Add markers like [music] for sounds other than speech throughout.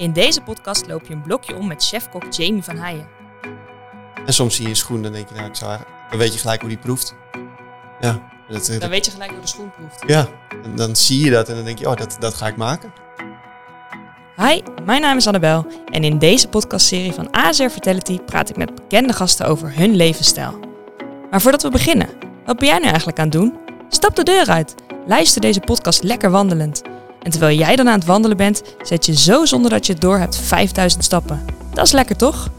In deze podcast loop je een blokje om met chefkok Jamie van Heijen. En soms zie je een schoen, dan denk je, nou, ik zou, dan weet je gelijk hoe die proeft. Ja, dat, Dan weet je gelijk hoe de schoen proeft. ja. En dan zie je dat en dan denk je, oh, dat, dat ga ik maken. Hi, mijn naam is Annabel en in deze podcastserie van ASR Fertility praat ik met bekende gasten over hun levensstijl. Maar voordat we beginnen, wat ben jij nu eigenlijk aan het doen? Stap de deur uit, luister deze podcast lekker wandelend. En terwijl jij dan aan het wandelen bent, zet je zo zonder dat je het door hebt 5000 stappen. Dat is lekker toch?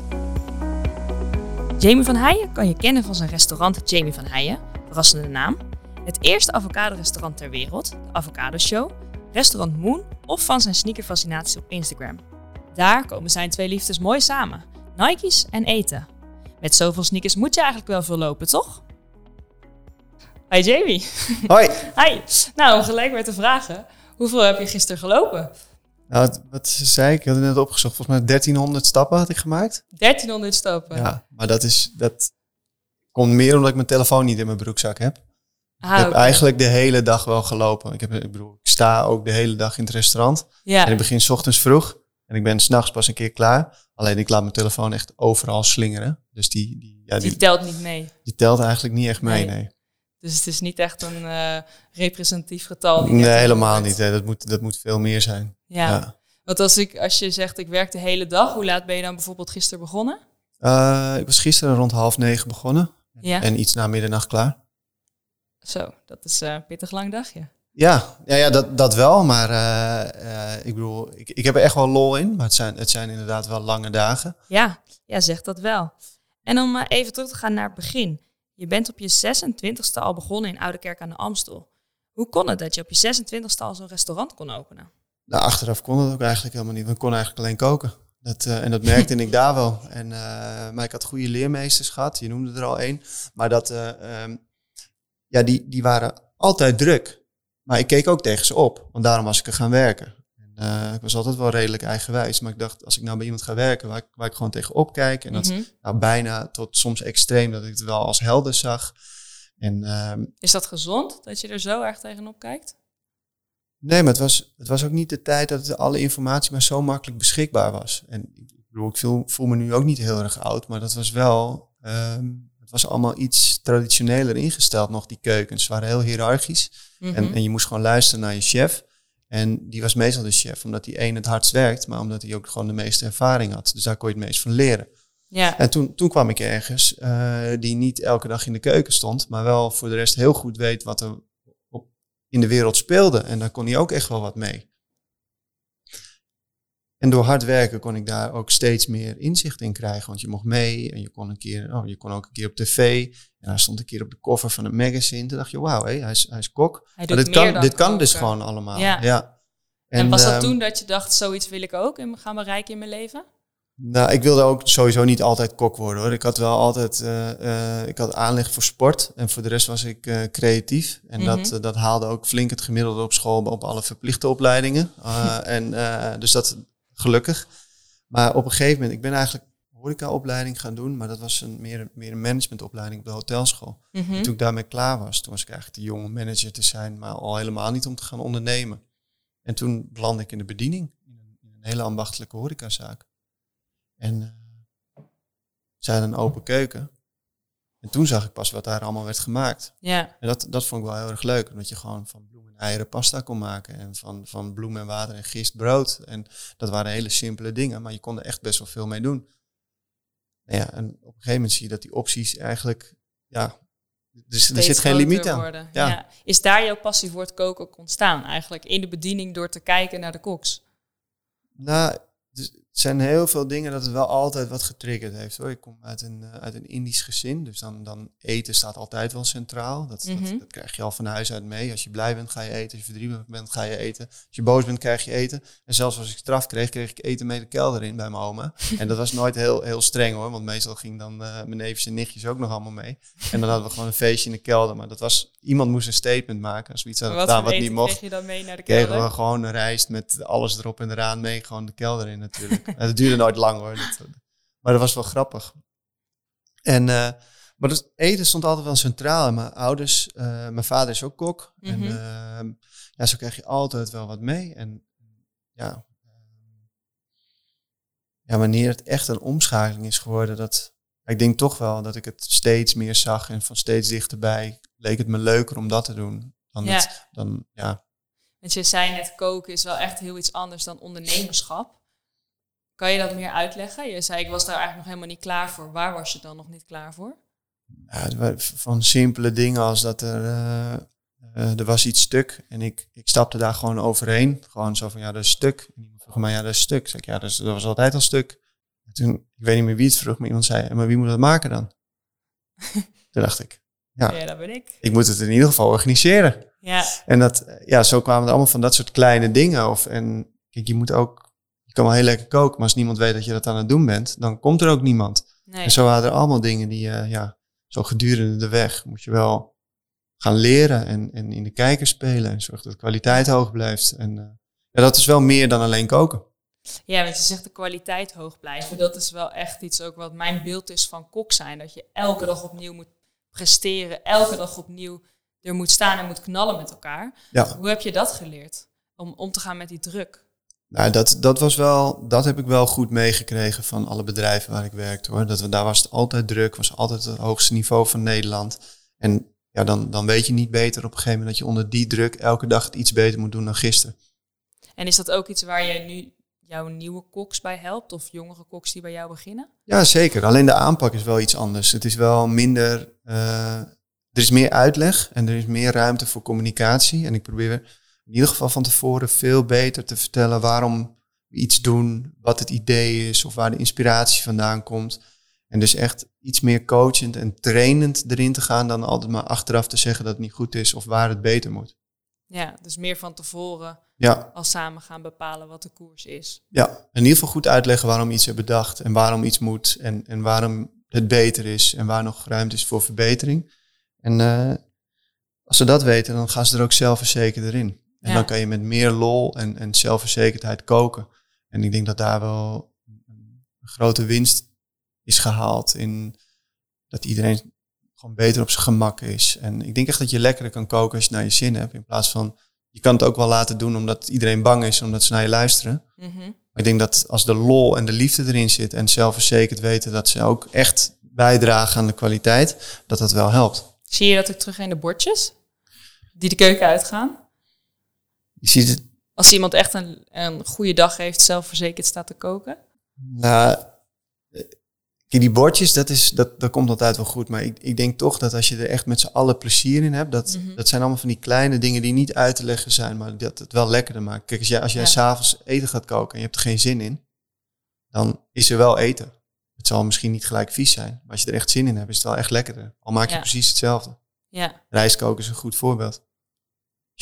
Jamie van Heijen kan je kennen van zijn restaurant Jamie van Heijen, verrassende naam. Het eerste avocado-restaurant ter wereld, de Avocado Show, restaurant Moon of van zijn sneakerfascinatie op Instagram. Daar komen zijn twee liefdes mooi samen, Nike's en eten. Met zoveel sneakers moet je eigenlijk wel veel lopen, toch? Hi Jamie. Hoi. [laughs] Hi. Nou, gelijk weer te vragen, hoeveel heb je gisteren gelopen? Nou, wat, wat zei ik? Ik had het net opgezocht. Volgens mij 1300 stappen had ik gemaakt. 1300 stappen. Ja, maar dat is, dat komt meer omdat ik mijn telefoon niet in mijn broekzak heb. Ah, ik heb eigenlijk de hele dag wel gelopen. Ik, heb, ik bedoel, ik sta ook de hele dag in het restaurant. Ja. En ik begin 's ochtends vroeg. En ik ben s'nachts pas een keer klaar. Alleen ik laat mijn telefoon echt overal slingeren. Dus die, die, ja, Die die, telt niet mee. die telt eigenlijk niet echt mee, Nee. nee. Dus het is niet echt een eh, representatief getal. die Nee, helemaal niet. Hè. Dat, moet, dat moet veel meer zijn. Ja. Ja. Want als, ik, als je zegt ik werk de hele dag, hoe laat ben je dan bijvoorbeeld gisteren begonnen? Eh, ik was gisteren rond half negen begonnen. Ja. En iets na middernacht klaar. Zo, dat is eh, een pittig lang dagje. Ja, ja, ja dat, dat wel. Maar ik bedoel, ik, ik heb er echt wel lol in. Maar het zijn, het zijn inderdaad wel lange dagen. Ja, ja, zeg dat wel. En om even terug te gaan naar het begin. Je bent op je 26e al begonnen in Oude Kerk aan de Amstel. Hoe kon het dat je op je 26e al zo'n restaurant kon openen? Nou, achteraf kon het ook eigenlijk helemaal niet. We konden eigenlijk alleen koken. Dat, eh, en dat merkte ik daar wel. En, eh, maar ik had goede leermeesters gehad. Je noemde er al één. Maar dat, eh, ehm, ja, die, die waren altijd druk. Maar ik keek ook tegen ze op. Want daarom was ik er gaan werken. Eh, ik was altijd wel redelijk eigenwijs. Maar ik dacht, als ik nou bij iemand ga werken waar ik, waar ik gewoon tegen opkijk. En dat Mhm. nou, bijna tot soms extreem dat ik het wel als helder zag. En ehm, Is dat gezond, dat je er zo erg tegenop kijkt? Nee, maar het was, het was ook niet de tijd dat alle informatie maar zo makkelijk beschikbaar was. En ik bedoel, ik voel, voel me nu ook niet heel erg oud, maar dat was wel, ehm, het was allemaal iets traditioneler ingesteld nog, die keukens. Waren heel hiërarchisch Mhm. en, en je moest gewoon luisteren naar je chef. En die was meestal de chef, omdat die één het hardst werkt, maar omdat hij ook gewoon de meeste ervaring had. Dus daar kon je het meest van leren. ja. En toen, toen kwam ik ergens eh, die niet elke dag in de keuken stond, maar wel voor de rest heel goed weet wat er op, in de wereld speelde. En daar kon hij ook echt wel wat mee. En door hard werken kon ik daar ook steeds meer inzicht in krijgen. Want je mocht mee en je kon, een keer, oh, je kon ook een keer op tv. En hij stond een keer op de cover van een magazine. Toen dacht je, wauw, hé, hij, is, hij is kok. Hij Maar doet dit kan, dit kan dus gewoon allemaal. Ja. Ja. En, was dat ehm, toen dat je dacht, zoiets wil ik ook en gaan bereiken in mijn leven? Nou, ik wilde ook sowieso niet altijd kok worden hoor. Ik had wel altijd, eh, eh, ik had aanleg voor sport en voor de rest was ik eh, creatief. En dat, Mhm. dat haalde ook flink het gemiddelde op school op alle verplichte opleidingen. [laughs] En dus dat gelukkig. Maar op een gegeven moment, ik ben eigenlijk horecaopleiding gaan doen, maar dat was een, meer, meer een managementopleiding op de hotelschool. Mhm. En toen ik daarmee klaar was, toen was ik eigenlijk te jong om manager te zijn, maar al helemaal niet om te gaan ondernemen. En toen belandde ik in de bediening, in een, in een hele ambachtelijke horecazaak. En uh, zijn een open keuken. En toen zag ik pas wat daar allemaal werd gemaakt. Ja. En dat, dat vond ik wel heel erg leuk, omdat je gewoon van bloem en eieren pasta kon maken. En van, van bloem en water en gist brood. En dat waren hele simpele dingen, maar je kon er echt best wel veel mee doen. Nou ja, en op een gegeven moment zie je dat die opties eigenlijk, ja, dus er zit geen limiet aan. Ja. Ja. Is daar jouw passie voor het koken ook ontstaan? Eigenlijk in de bediening door te kijken naar de koks? Nou, dus het zijn heel veel dingen dat het wel altijd wat getriggerd heeft hoor. Ik kom uit een, uh, uit een Indisch gezin, dus dan, dan eten staat altijd wel centraal. Dat, Mhm. dat, dat krijg je al van huis uit mee. Als je blij bent, ga je eten. Als je verdrietig bent, ga je eten. Als je boos bent, krijg je eten. En zelfs als ik straf kreeg, kreeg ik eten mee de kelder in bij mijn oma. [laughs] en dat was nooit heel, heel streng hoor, want meestal ging dan uh, mijn neefjes en nichtjes ook nog allemaal mee. En dan hadden we gewoon een feestje in de kelder. Maar dat was, iemand moest een statement maken als we iets hadden wat gedaan wat niet mocht kreeg je dan mee naar de kelder? kregen we gewoon een rijst met alles erop en eraan mee. Gewoon de kelder in natuurlijk. [laughs] dat duurde nooit lang hoor. Dat, maar dat was wel grappig. En, uh, maar dat eten stond altijd wel centraal. En mijn ouders, uh, mijn vader is ook kok. Mhm. En uh, ja, zo krijg je altijd wel wat mee. En ja, ja, wanneer het echt een omschakeling is geworden, dat ik denk toch wel dat ik het steeds meer zag en van steeds dichterbij leek het me leuker om dat te doen dan Ja. het, dan ja. Want je zei net, koken is wel echt heel iets anders dan ondernemerschap. Kan je dat meer uitleggen? Je zei, ik was daar eigenlijk nog helemaal niet klaar voor. Waar was je dan nog niet klaar voor? ja, van simpele dingen als dat er, eh, eh, er was iets stuk en ik, ik stapte daar gewoon overheen. Gewoon zo van, ja, dat is stuk. En iemand vroeg mij, ja, dat is stuk. Zeg ik, ja, dat, is, dat was altijd al stuk. En toen, ik weet niet meer wie het vroeg, maar iemand zei, maar wie moet dat maken dan? [laughs] toen dacht ik, Ja. Ja, dat ben ik. ik moet het in ieder geval organiseren. Ja, En dat, eh, ja, zo kwamen het allemaal van dat soort kleine dingen. Of, en kijk, je moet ook, je kan wel heel lekker koken, maar als niemand weet dat je dat aan het doen bent, dan komt er ook niemand. nee. En zo waren er allemaal dingen die, eh, ja, zo gedurende de weg moet je wel gaan leren en, en in de kijker spelen en zorg dat de kwaliteit hoog blijft. En eh, ja, dat is wel meer dan alleen koken. Ja, want je zegt de kwaliteit hoog blijven. Dat is wel echt iets ook wat mijn beeld is van kok zijn. Dat je elke dag opnieuw moet presteren. Elke dag opnieuw er moet staan en moet knallen met elkaar. Ja, Hoe heb je dat geleerd? Om om te gaan met die druk. Nou, dat, dat was wel, dat heb ik wel goed meegekregen van alle bedrijven waar ik werkte hoor. Dat daar was het altijd druk, was altijd het hoogste niveau van Nederland. En ja, dan, dan weet je niet beter op een gegeven moment dat je onder die druk elke dag het iets beter moet doen dan gisteren. En is dat ook iets waar je nu jouw nieuwe koks bij helpt? Of jongere koks die bij jou beginnen? Ja, zeker. Alleen de aanpak is wel iets anders. Het is wel minder. eh, er is meer uitleg en er is meer ruimte voor communicatie. En ik probeer in ieder geval van tevoren veel beter te vertellen waarom we iets doen, wat het idee is of waar de inspiratie vandaan komt. En dus echt iets meer coachend en trainend erin te gaan dan altijd maar achteraf te zeggen dat het niet goed is of waar het beter moet. Ja, dus meer van tevoren Ja, al samen gaan bepalen wat de koers is. ja. in ieder geval goed uitleggen waarom iets is bedacht en waarom iets moet en, en waarom het beter is en waar nog ruimte is voor verbetering. En eh, als ze dat weten, dan gaan ze er ook zelfverzekerd in. En Ja. dan kan je met meer lol en, en zelfverzekerdheid koken. En ik denk dat daar wel een grote winst is gehaald in dat iedereen gewoon beter op zijn gemak is. En ik denk echt dat je lekkerder kan koken als je naar je zin hebt. In plaats van, je kan het ook wel laten doen omdat iedereen bang is, omdat ze naar je luisteren. Mhm. Maar ik denk dat als de lol en de liefde erin zit en zelfverzekerd weten dat ze ook echt bijdragen aan de kwaliteit, dat dat wel helpt. Zie je dat ook terug in de bordjes? Die de keuken uitgaan? Je ziet het, Als iemand echt een, een goede dag heeft, zelfverzekerd staat te koken? nou, eh, die bordjes, dat, is, dat, dat komt altijd wel goed. Maar ik, ik denk toch dat als je er echt met z'n allen plezier in hebt, dat, Mhm. dat zijn allemaal van die kleine dingen die niet uit te leggen zijn, maar dat het wel lekkerder maakt. Kijk, als jij, als jij Ja. s'avonds eten gaat koken en je hebt er geen zin in, dan is er wel eten. Het zal misschien niet gelijk vies zijn, maar als je er echt zin in hebt, is het wel echt lekkerder. Al maak je Ja. precies hetzelfde. Ja, Rijstkoken is een goed voorbeeld.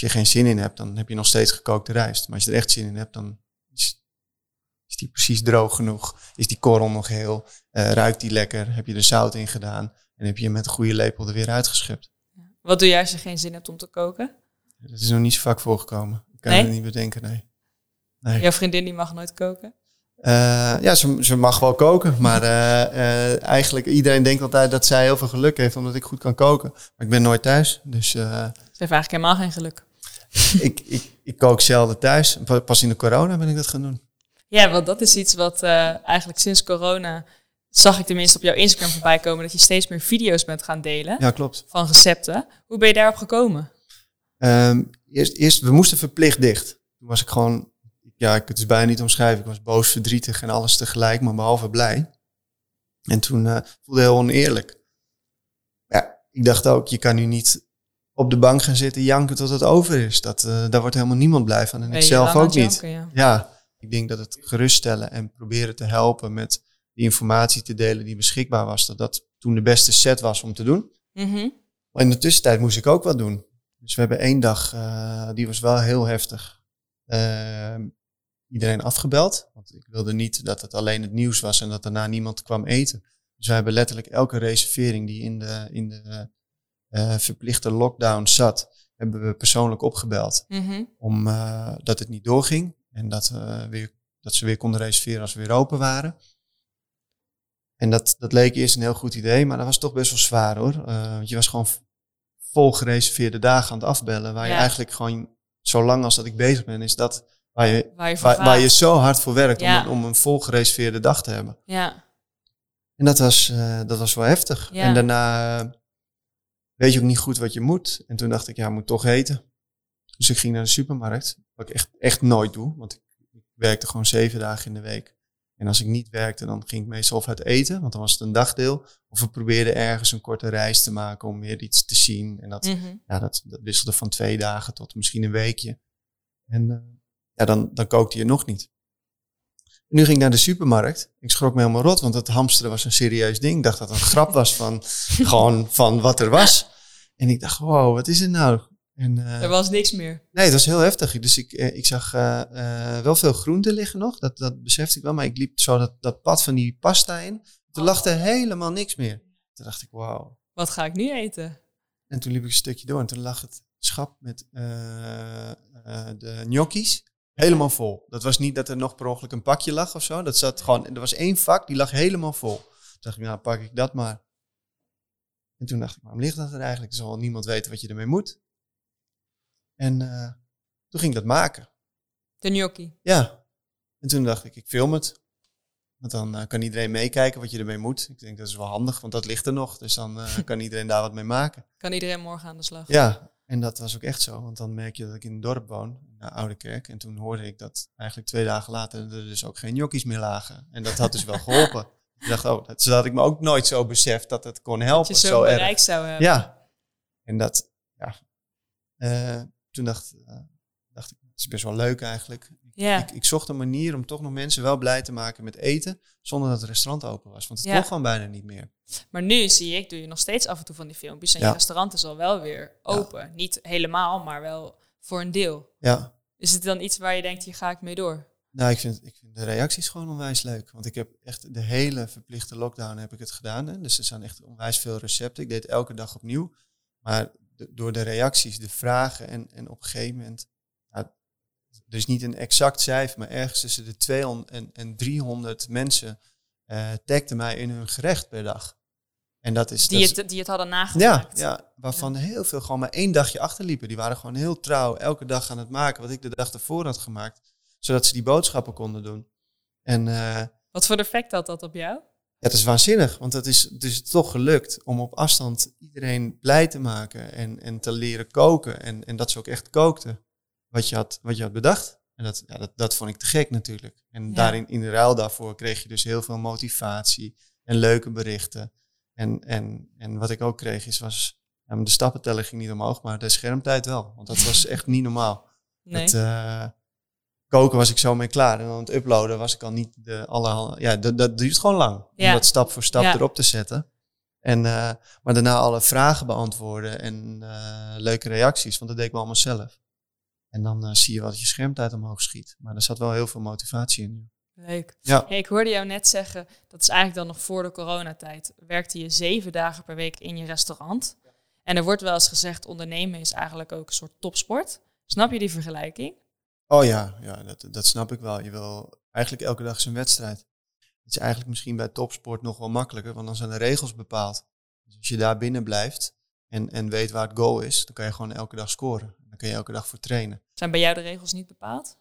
Als je geen zin in hebt, dan heb je nog steeds gekookte rijst. Maar als je er echt zin in hebt, dan is, is die precies droog genoeg. Is die korrel nog heel, eh, ruikt die lekker, heb je er zout in gedaan en heb je hem met een goede lepel er weer uitgeschept. wat doe jij als je geen zin hebt om te koken? Dat is nog niet zo vaak voorgekomen. Ik kan Nee? het niet bedenken, nee. nee. Jouw vriendin die mag nooit koken? Eh, ja, ze, ze mag wel koken, maar eh, eigenlijk iedereen denkt altijd dat zij heel veel geluk heeft omdat ik goed kan koken. Maar ik ben nooit thuis, dus Ze heeft eigenlijk helemaal geen geluk. [laughs] ik, ik, ik kook zelden thuis. Pa- Pas in de corona ben ik dat gaan doen. Ja, want dat is iets wat eh, eigenlijk sinds corona zag ik tenminste op jouw Instagram voorbij komen dat je steeds meer video's bent gaan delen Ja, klopt. van recepten. Hoe ben je daarop gekomen? Ehm, eerst, eerst, we moesten verplicht dicht. Toen was ik gewoon, ja, ik, het is bijna niet omschrijven. Ik was boos, verdrietig en alles tegelijk, maar behalve blij. En toen eh, voelde heel oneerlijk. Ja, ik dacht ook, je kan nu niet op de bank gaan zitten janken tot het over is. Dat, eh, daar wordt helemaal niemand blij van en Ben ik zelf ook niet. janken, ja. Ja, ik denk dat het geruststellen en proberen te helpen met die informatie te delen die beschikbaar was, dat dat toen de beste set was om te doen. Mhm. Maar in de tussentijd moest ik ook wat doen. Dus we hebben één dag, eh, die was wel heel heftig, Ehm, iedereen afgebeld. Want ik wilde niet dat het alleen het nieuws was en dat daarna niemand kwam eten. Dus we hebben letterlijk elke reservering die in de, in de eh, verplichte lockdown zat, hebben we persoonlijk opgebeld. Mhm. Om eh, dat het niet doorging en dat, we weer, dat ze weer konden reserveren als we weer open waren. En dat, dat leek eerst een heel goed idee, maar dat was toch best wel zwaar hoor. Eh, want je was gewoon vol gereserveerde dagen aan het afbellen. Waar Ja. je eigenlijk gewoon, zolang als dat ik bezig ben, is dat waar je, Waar je voor waar, gaat. waar je zo hard voor werkt Ja. om, een- om een vol gereserveerde dag te hebben. Ja, En dat was, eh, dat was wel heftig. Ja. En daarna eh, weet je ook niet goed wat je moet. En toen dacht ik, ja, ik moet toch eten. Dus ik ging naar de supermarkt, wat ik echt, echt nooit doe. Want ik, ik werkte gewoon zeven dagen in de week. En als ik niet werkte, dan ging ik meestal of uit eten, want dan was het een dagdeel. Of we probeerden ergens een korte reis te maken om weer iets te zien. En dat, Mhm. ja, dat, dat wisselde van twee dagen tot misschien een weekje. En eh, ja, dan, dan kookte je nog niet. En nu ging ik naar de supermarkt. Ik schrok me helemaal rot, want het hamsteren was een serieus ding. Ik dacht dat het een grap was van, [laughs] gewoon van wat er was. En ik dacht, wow, wat is het nou? En, eh, er was niks meer. Nee, het was heel heftig. Dus ik, eh, ik zag eh, wel veel groenten liggen nog. Dat, dat besefte ik wel. Maar ik liep zo dat, dat pad van die pasta in. Toen lag er helemaal niks meer. Toen dacht ik, wauw. Wat ga ik nu eten? En toen liep ik een stukje door en toen lag het schap met de gnocchis helemaal vol. Dat was niet dat er nog per ongeluk een pakje lag of zo. Dat zat gewoon, er was één vak, die lag helemaal vol. Toen dacht ik, nou pak ik dat maar. En toen dacht ik, waarom ligt dat er eigenlijk? Er zal niemand weten wat je ermee moet. En eh, toen ging ik dat maken. De gnocchi. Ja. En toen dacht ik, ik film het. Want dan eh, kan iedereen meekijken wat je ermee moet. Ik denk, dat is wel handig, want dat ligt er nog. Dus dan eh, [laughs] kan iedereen daar wat mee maken. Kan iedereen morgen aan de slag? Ja, en dat was ook echt zo. Want dan merk je dat ik in het dorp woon, naar Oude Kerk. En toen hoorde ik dat eigenlijk twee dagen later er dus ook geen gnocchis meer lagen. En dat had dus wel geholpen. [laughs] ik dacht, oh, dat, zo had ik me ook nooit zo beseft dat het kon Dat helpen. je zo, zo erg. bereik zou hebben. Ja. En dat, ja. Eh, toen dacht, eh, dacht ik, het is best wel leuk eigenlijk. Ja. Ik, ik zocht een manier om toch nog mensen wel blij te maken met eten, zonder dat het restaurant open was. Want het Ja. kon gewoon bijna niet meer. Maar nu zie ik, doe je nog steeds af en toe van die filmpjes. En je Ja. restaurant is al wel weer open. Niet helemaal, maar wel voor een deel. Ja, Is het dan iets waar je denkt, hier ga ik mee door? Nou, ik vind, ik vind de reacties gewoon onwijs leuk. Want ik heb echt de hele verplichte lockdown heb ik het gedaan. Hè. Dus er zijn echt onwijs veel recepten. Ik deed het elke dag opnieuw. Maar de- door de reacties, de vragen en, en op een gegeven moment... Ja, er is niet een exact cijfer, maar ergens tussen de 200 en, en 300 mensen eh tagden mij in hun gerecht per dag. En dat is... Die dat het, die het hadden nagemaakt. ja, waarvan heel veel gewoon maar één dagje achterliepen. Die waren gewoon heel trouw elke dag aan het maken wat ik de dag ervoor had gemaakt. Zodat ze die boodschappen konden doen. En eh, Wat voor effect had dat op jou? ja, het is waanzinnig, want het is, het is toch gelukt om op afstand iedereen blij te maken en, en te leren koken. En, en dat ze ook echt kookten wat je had, wat je had bedacht. En dat, ja, dat, dat vond ik te gek natuurlijk. En Ja. daarin, in de ruil daarvoor kreeg je dus heel veel motivatie en leuke berichten. En, en, en wat ik ook kreeg is, was, de stappenteller ging niet omhoog, maar de schermtijd wel. Want dat was echt niet normaal. Nee. Eh, koken was ik zo mee klaar. En dan het uploaden was ik al niet de alle. Ja, dat, dat duurt gewoon lang. Ja. Om dat stap voor stap Ja. erop te zetten. En, eh, maar daarna alle vragen beantwoorden en eh, leuke reacties. Want dat deed ik me allemaal zelf. En dan eh, zie je wat je schermtijd omhoog schiet. Maar er zat wel heel veel motivatie in. Leuk. Ja. Hey, ik hoorde jou net zeggen, dat is eigenlijk dan nog voor de coronatijd, werkte je zeven dagen per week in je restaurant. En er wordt wel eens gezegd, ondernemen is eigenlijk ook een soort topsport. Snap je die vergelijking? Oh ja, ja dat, dat snap ik wel. Je wil eigenlijk elke dag zijn wedstrijd. Het is eigenlijk misschien bij topsport nog wel makkelijker, want dan zijn de regels bepaald. Dus als je daar binnen blijft en, en weet waar het goal is, dan kan je gewoon elke dag scoren. Dan kun je elke dag voor trainen. Zijn bij jou de regels niet bepaald?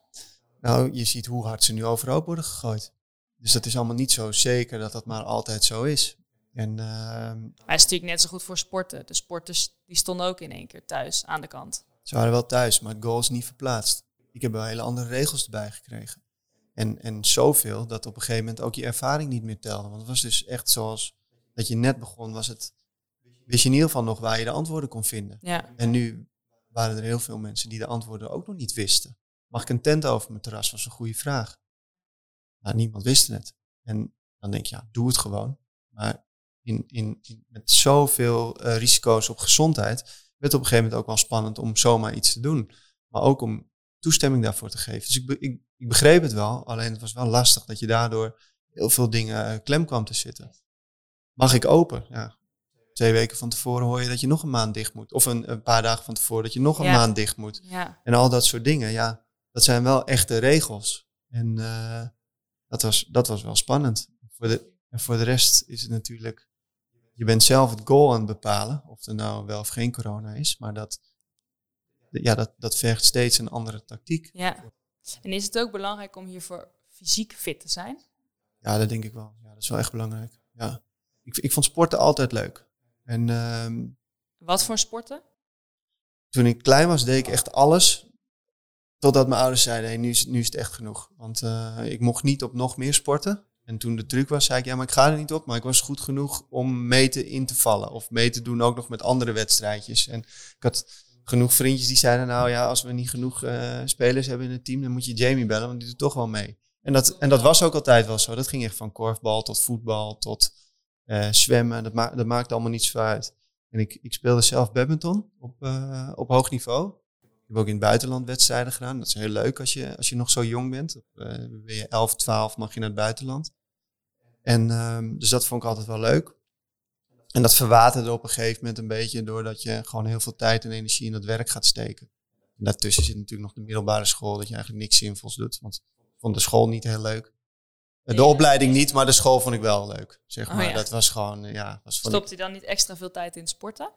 Nou, je ziet hoe hard ze nu overhoop worden gegooid. Dus dat is allemaal niet zo zeker dat dat maar altijd zo is. En ehm, Maar het is natuurlijk net zo goed voor sporten. De sporters die stonden ook in één keer thuis aan de kant. Ze waren wel thuis, maar het goal is niet verplaatst. Ik heb wel hele andere regels erbij gekregen. En, en zoveel dat op een gegeven moment ook je ervaring niet meer telde. Want het was dus echt zoals dat je net begon, was het, wist je in ieder geval nog waar je de antwoorden kon vinden. Ja, En nu waren er heel veel mensen die de antwoorden ook nog niet wisten. Mag ik een tent over mijn terras? Was een goede vraag. Nou, niemand wist het. En dan denk je, ja, doe het gewoon. Maar in, in, in, met zoveel eh, risico's op gezondheid werd het op een gegeven moment ook wel spannend om zomaar iets te doen. Maar ook om toestemming daarvoor te geven. Dus ik, be- ik, ik begreep het wel, alleen het was wel lastig dat je daardoor heel veel dingen eh, klem kwam te zitten. Mag ik open? Ja. Twee weken van tevoren hoor je dat je nog een maand dicht moet. Of een, een paar dagen van tevoren dat je nog een Ja. maand dicht moet. ja. En al dat soort dingen, ja, dat zijn wel echte regels. En eh, dat, was, dat was wel spannend. Voor de, en voor de rest is het natuurlijk, je bent zelf het goal aan het bepalen, of er nou wel of geen corona is, maar dat, ja, dat, dat vergt steeds een andere tactiek. ja. En is het ook belangrijk om hiervoor fysiek fit te zijn? Ja, dat denk ik wel. Ja, dat is wel echt belangrijk. Ja. Ik, ik vond sporten altijd leuk. En ehm, Wat voor sporten? toen ik klein was, deed ik echt alles. Totdat mijn ouders zeiden, hey, nu, is, nu is het echt genoeg. Want eh, ik mocht niet op nog meer sporten. En toen de truc was, zei ik, ja, maar ik ga er niet op. Maar ik was goed genoeg om mee te in te vallen. Of mee te doen ook nog met andere wedstrijdjes. En ik had genoeg vriendjes die zeiden, nou ja, als we niet genoeg eh, spelers hebben in het team, dan moet je Jamie bellen, want die doet toch wel mee. En dat, en dat was ook altijd wel zo. Dat ging echt van korfbal tot voetbal tot eh, zwemmen. Dat, ma dat maakte allemaal niet zo uit. En ik, ik speelde zelf badminton op, eh, op hoog niveau. Ik heb ook in het buitenland wedstrijden gedaan. Dat is heel leuk als je, als je nog zo jong bent. Ben je 11, 12 mag je naar het buitenland. En ehm, dus dat vond ik altijd wel leuk. En dat verwaterde op een gegeven moment een beetje doordat je gewoon heel veel tijd en energie in dat werk gaat steken. En daartussen zit natuurlijk nog de middelbare school, dat je eigenlijk niks zinvols doet. Want ik vond de school niet heel leuk. De Ja. opleiding niet, maar de school vond ik wel leuk. Zeg Oh maar. ja. Dat was gewoon, eh, ja. Was vond ik- Stopt hij dan niet extra veel tijd in sporten?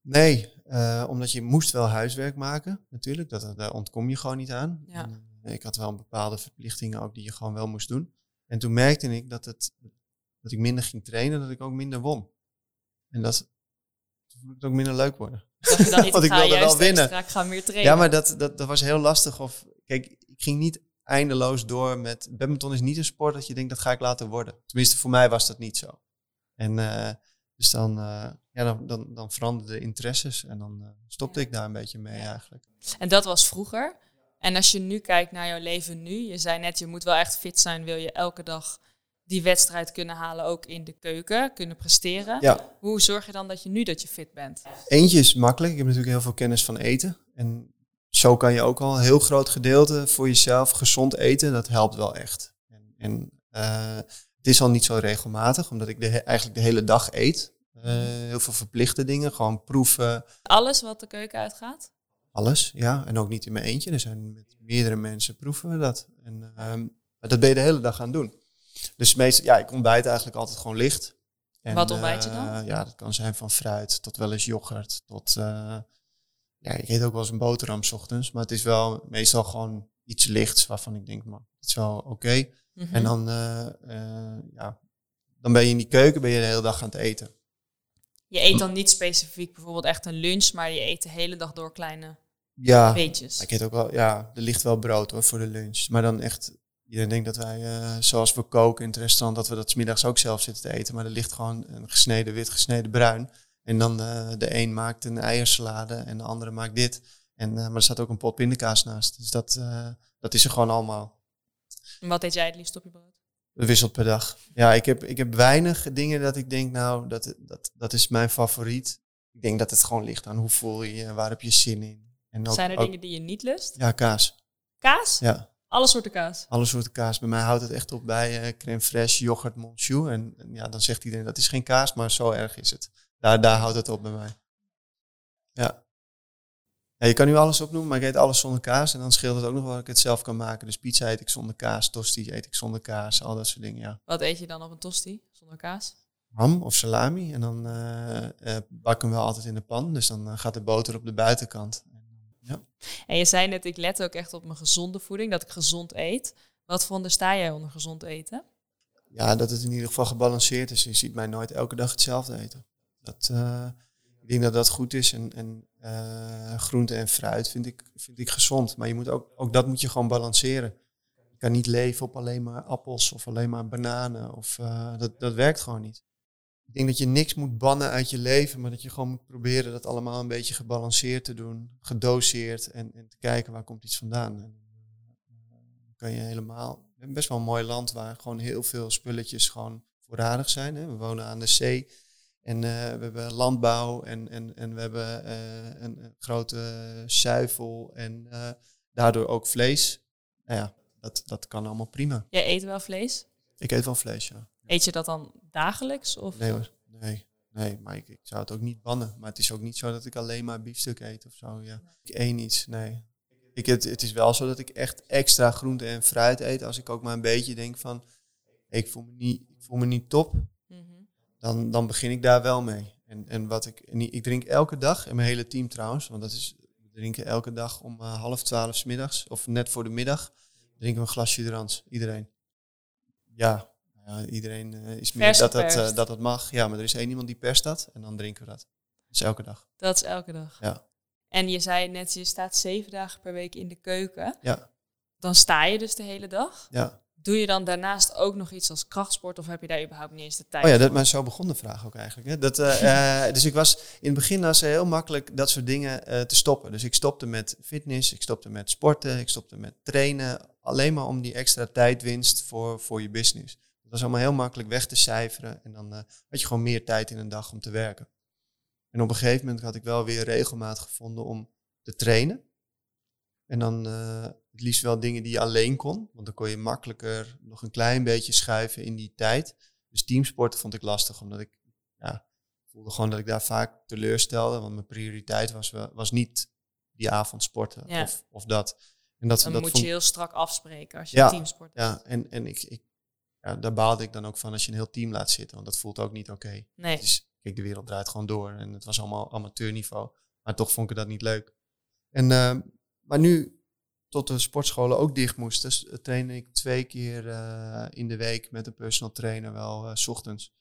Nee, eh, omdat je moest wel huiswerk maken, natuurlijk. Dat, daar ontkom je gewoon niet aan. Ja. En, eh, ik had wel bepaalde verplichtingen ook die je gewoon wel moest doen. En toen merkte ik dat, het, dat ik minder ging trainen, dat ik ook minder won. En dat het ook minder leuk worden. Je dan [laughs] niet, Want ik wilde wel winnen. extra, ik ga meer trainen? Ja, maar dat, dat, dat was heel lastig. Of, kijk, ik ging niet eindeloos door met... Badminton is niet een sport dat je denkt, dat ga ik laten worden. Tenminste, voor mij was dat niet zo. En eh, dus dan, eh, ja, dan, dan, dan veranderden de interesses. En dan eh, stopte Ja. ik daar een beetje mee eigenlijk. En dat was vroeger. En als je nu kijkt naar jouw leven nu, je zei net, je moet wel echt fit zijn, wil je elke dag die wedstrijd kunnen halen, ook in de keuken, kunnen presteren. Ja, Hoe zorg je dan dat je nu dat je fit bent? eentje is makkelijk. Ik heb natuurlijk heel veel kennis van eten. En zo kan je ook al een heel groot gedeelte voor jezelf gezond eten. Dat helpt wel echt. En, en eh, het is al niet zo regelmatig, omdat ik de, eigenlijk de hele dag eet. Eh, heel veel verplichte dingen, gewoon proeven, Alles wat de keuken uitgaat? alles. Ja, en ook niet in mijn eentje. Er zijn met meerdere mensen proeven we dat. En ehm, dat ben je de hele dag gaan doen. Dus meestal, ja, ik ontbijt eigenlijk altijd gewoon licht. En, Wat ontbijt je dan? eh, ja, dat kan zijn van fruit tot wel eens yoghurt. Tot, eh, ja, ik eet ook wel eens een boterham 's ochtends. Maar het is wel meestal gewoon iets lichts waarvan ik denk, man, het is wel oké. Mhm. En dan, eh, ja, dan ben je in die keuken ben je de hele dag aan het eten. Je eet dan niet specifiek bijvoorbeeld echt een lunch, maar je eet de hele dag door kleine Ja, beetjes. ik eet ook wel, ja, er ligt wel brood hoor voor de lunch. Maar dan echt, iedereen denkt dat wij, eh, zoals we koken in het restaurant, dat we dat 's middags ook zelf zitten te eten. Maar er ligt gewoon een gesneden wit, gesneden bruin. En dan eh, de een maakt een eiersalade en de andere maakt dit. En, eh, maar er staat ook een pot pindakaas naast. Dus dat, dat is er gewoon allemaal. En Wat eet jij het liefst op je brood? Wisselt per dag. Ja, ik heb, ik heb weinig dingen dat ik denk, nou, dat, dat, dat is mijn favoriet. Ik denk dat het gewoon ligt aan hoe voel je je, waar heb je zin in. En ook, Zijn er ook- dingen die je niet lust? Ja, kaas. Kaas? Ja, Alle soorten kaas. alle soorten kaas. Bij mij houdt het echt op bij eh, crème fraîche, yoghurt, monchou. En, en ja, dan zegt iedereen dat is geen kaas, maar zo erg is het. Daar, daar houdt het op bij mij. Ja. ja. Je kan nu alles opnoemen, maar ik eet alles zonder kaas. En dan scheelt het ook nog wel dat ik het zelf kan maken. Dus pizza eet ik zonder kaas, tosti eet ik zonder kaas, al dat soort dingen, ja. Wat eet je dan op een tosti zonder kaas? Ham of salami. En dan eh, eh, bak ik hem wel altijd in de pan. Dus dan gaat de boter op de buitenkant. Ja. En je zei net, ik let ook echt op mijn gezonde voeding, dat ik gezond eet. Wat verondersta jij onder gezond eten? ja, dat het in ieder geval gebalanceerd is. Je ziet mij nooit elke dag hetzelfde eten. Dat, eh, ik denk dat dat goed is. En, en eh, groente en fruit vind ik, vind ik gezond. Maar je moet ook, ook dat moet je gewoon balanceren. Je kan niet leven op alleen maar appels of alleen maar bananen. Of, eh, dat, dat werkt gewoon niet. Ik denk dat je niks moet bannen uit je leven, maar dat je gewoon moet proberen dat allemaal een beetje gebalanceerd te doen, gedoseerd en, en te kijken waar komt iets vandaan. En, eh, dan kan je helemaal, we hebben best wel een mooi land waar gewoon heel veel spulletjes gewoon voorradig zijn. Hè. We wonen aan de zee en eh, we hebben landbouw en, en, en we hebben eh, een, een grote zuivel en eh, daardoor ook vlees. Nou ja, dat, dat kan allemaal prima. Jij eet wel vlees? Ik eet wel vlees, ja. Eet je dat dan dagelijks? Of? Nee hoor, nee. Nee, maar ik, ik zou het ook niet bannen. Maar het is ook niet zo dat ik alleen maar biefstuk eet of zo. Ja. Ik eet niets, nee. Ik, het, het is wel zo dat ik echt extra groente en fruit eet. Als ik ook maar een beetje denk van, ik voel me niet, ik voel me niet top. Mhm. Dan, dan begin ik daar wel mee. En, en wat ik, en ik drink elke dag, en mijn hele team trouwens, want dat is, we drinken elke dag om eh, half twaalf 's middags, of net voor de middag, drinken we een glas Suderans, iedereen. Ja, ja iedereen uh, is meer Vers dat dat, eh, dat dat mag. Ja, maar er is één iemand die perst dat en dan drinken we dat. Dat is elke dag. Dat is elke dag. Ja. En je zei net, je staat zeven dagen per week in de keuken. Ja, Dan sta je dus de hele dag. ja. Doe je dan daarnaast ook nog iets als krachtsport of heb je daar überhaupt niet eens de tijd Oh ja, dat, maar zo begon de vraag ook eigenlijk. Hè. Dat, eh, eh, dus ik was in het begin was heel makkelijk dat soort dingen eh, te stoppen. Dus ik stopte met fitness, ik stopte met sporten, ik stopte met trainen. Alleen maar om die extra tijdwinst voor, voor je business. Dat was allemaal heel makkelijk weg te cijferen. En dan eh, had je gewoon meer tijd in een dag om te werken. En op een gegeven moment had ik wel weer regelmaat gevonden om te trainen. En dan eh, het liefst wel dingen die je alleen kon. Want dan kon je makkelijker nog een klein beetje schuiven in die tijd. Dus teamsporten vond ik lastig, omdat ik ja, voelde gewoon dat ik daar vaak teleurstelde. Want mijn prioriteit was, was niet die avond sporten Ja. of, of dat. En dat, Dan dat moet vond, je heel strak afspreken als je Ja, teamsport hebt. Ja, en, en ik, ik, ja, daar baalde ik dan ook van als je een heel team laat zitten. Want dat voelt ook niet oké. Nee. Dus kijk, de wereld draait gewoon door. En het was allemaal amateurniveau. Maar toch vond ik dat niet leuk. En, eh, maar nu, tot de sportscholen ook dicht moesten, s- trainde ik twee keer eh, in de week met een personal trainer wel eh, s ochtends.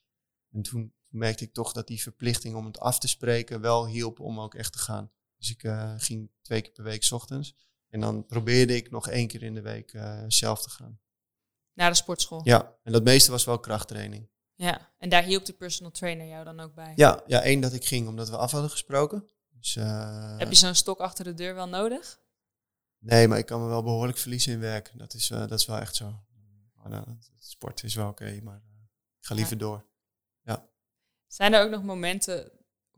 En toen merkte ik toch dat die verplichting om het af te spreken wel hielp om ook echt te gaan. Dus ik ging twee keer per week 's ochtends. En dan probeerde ik nog één keer in de week zelf te gaan. Naar de sportschool. Ja, en dat meeste was wel krachttraining. Ja. En daar hielp de personal trainer jou dan ook bij. Ja, ja één dat ik ging omdat we af hadden gesproken. Dus, eh, Heb je zo'n stok achter de deur wel nodig? Nee, maar ik kan me wel behoorlijk verliezen in werk. Dat is, eh, dat is wel echt zo. Maar, het sport is wel oké, maar eh, ik ga liever door. Zijn er ook nog momenten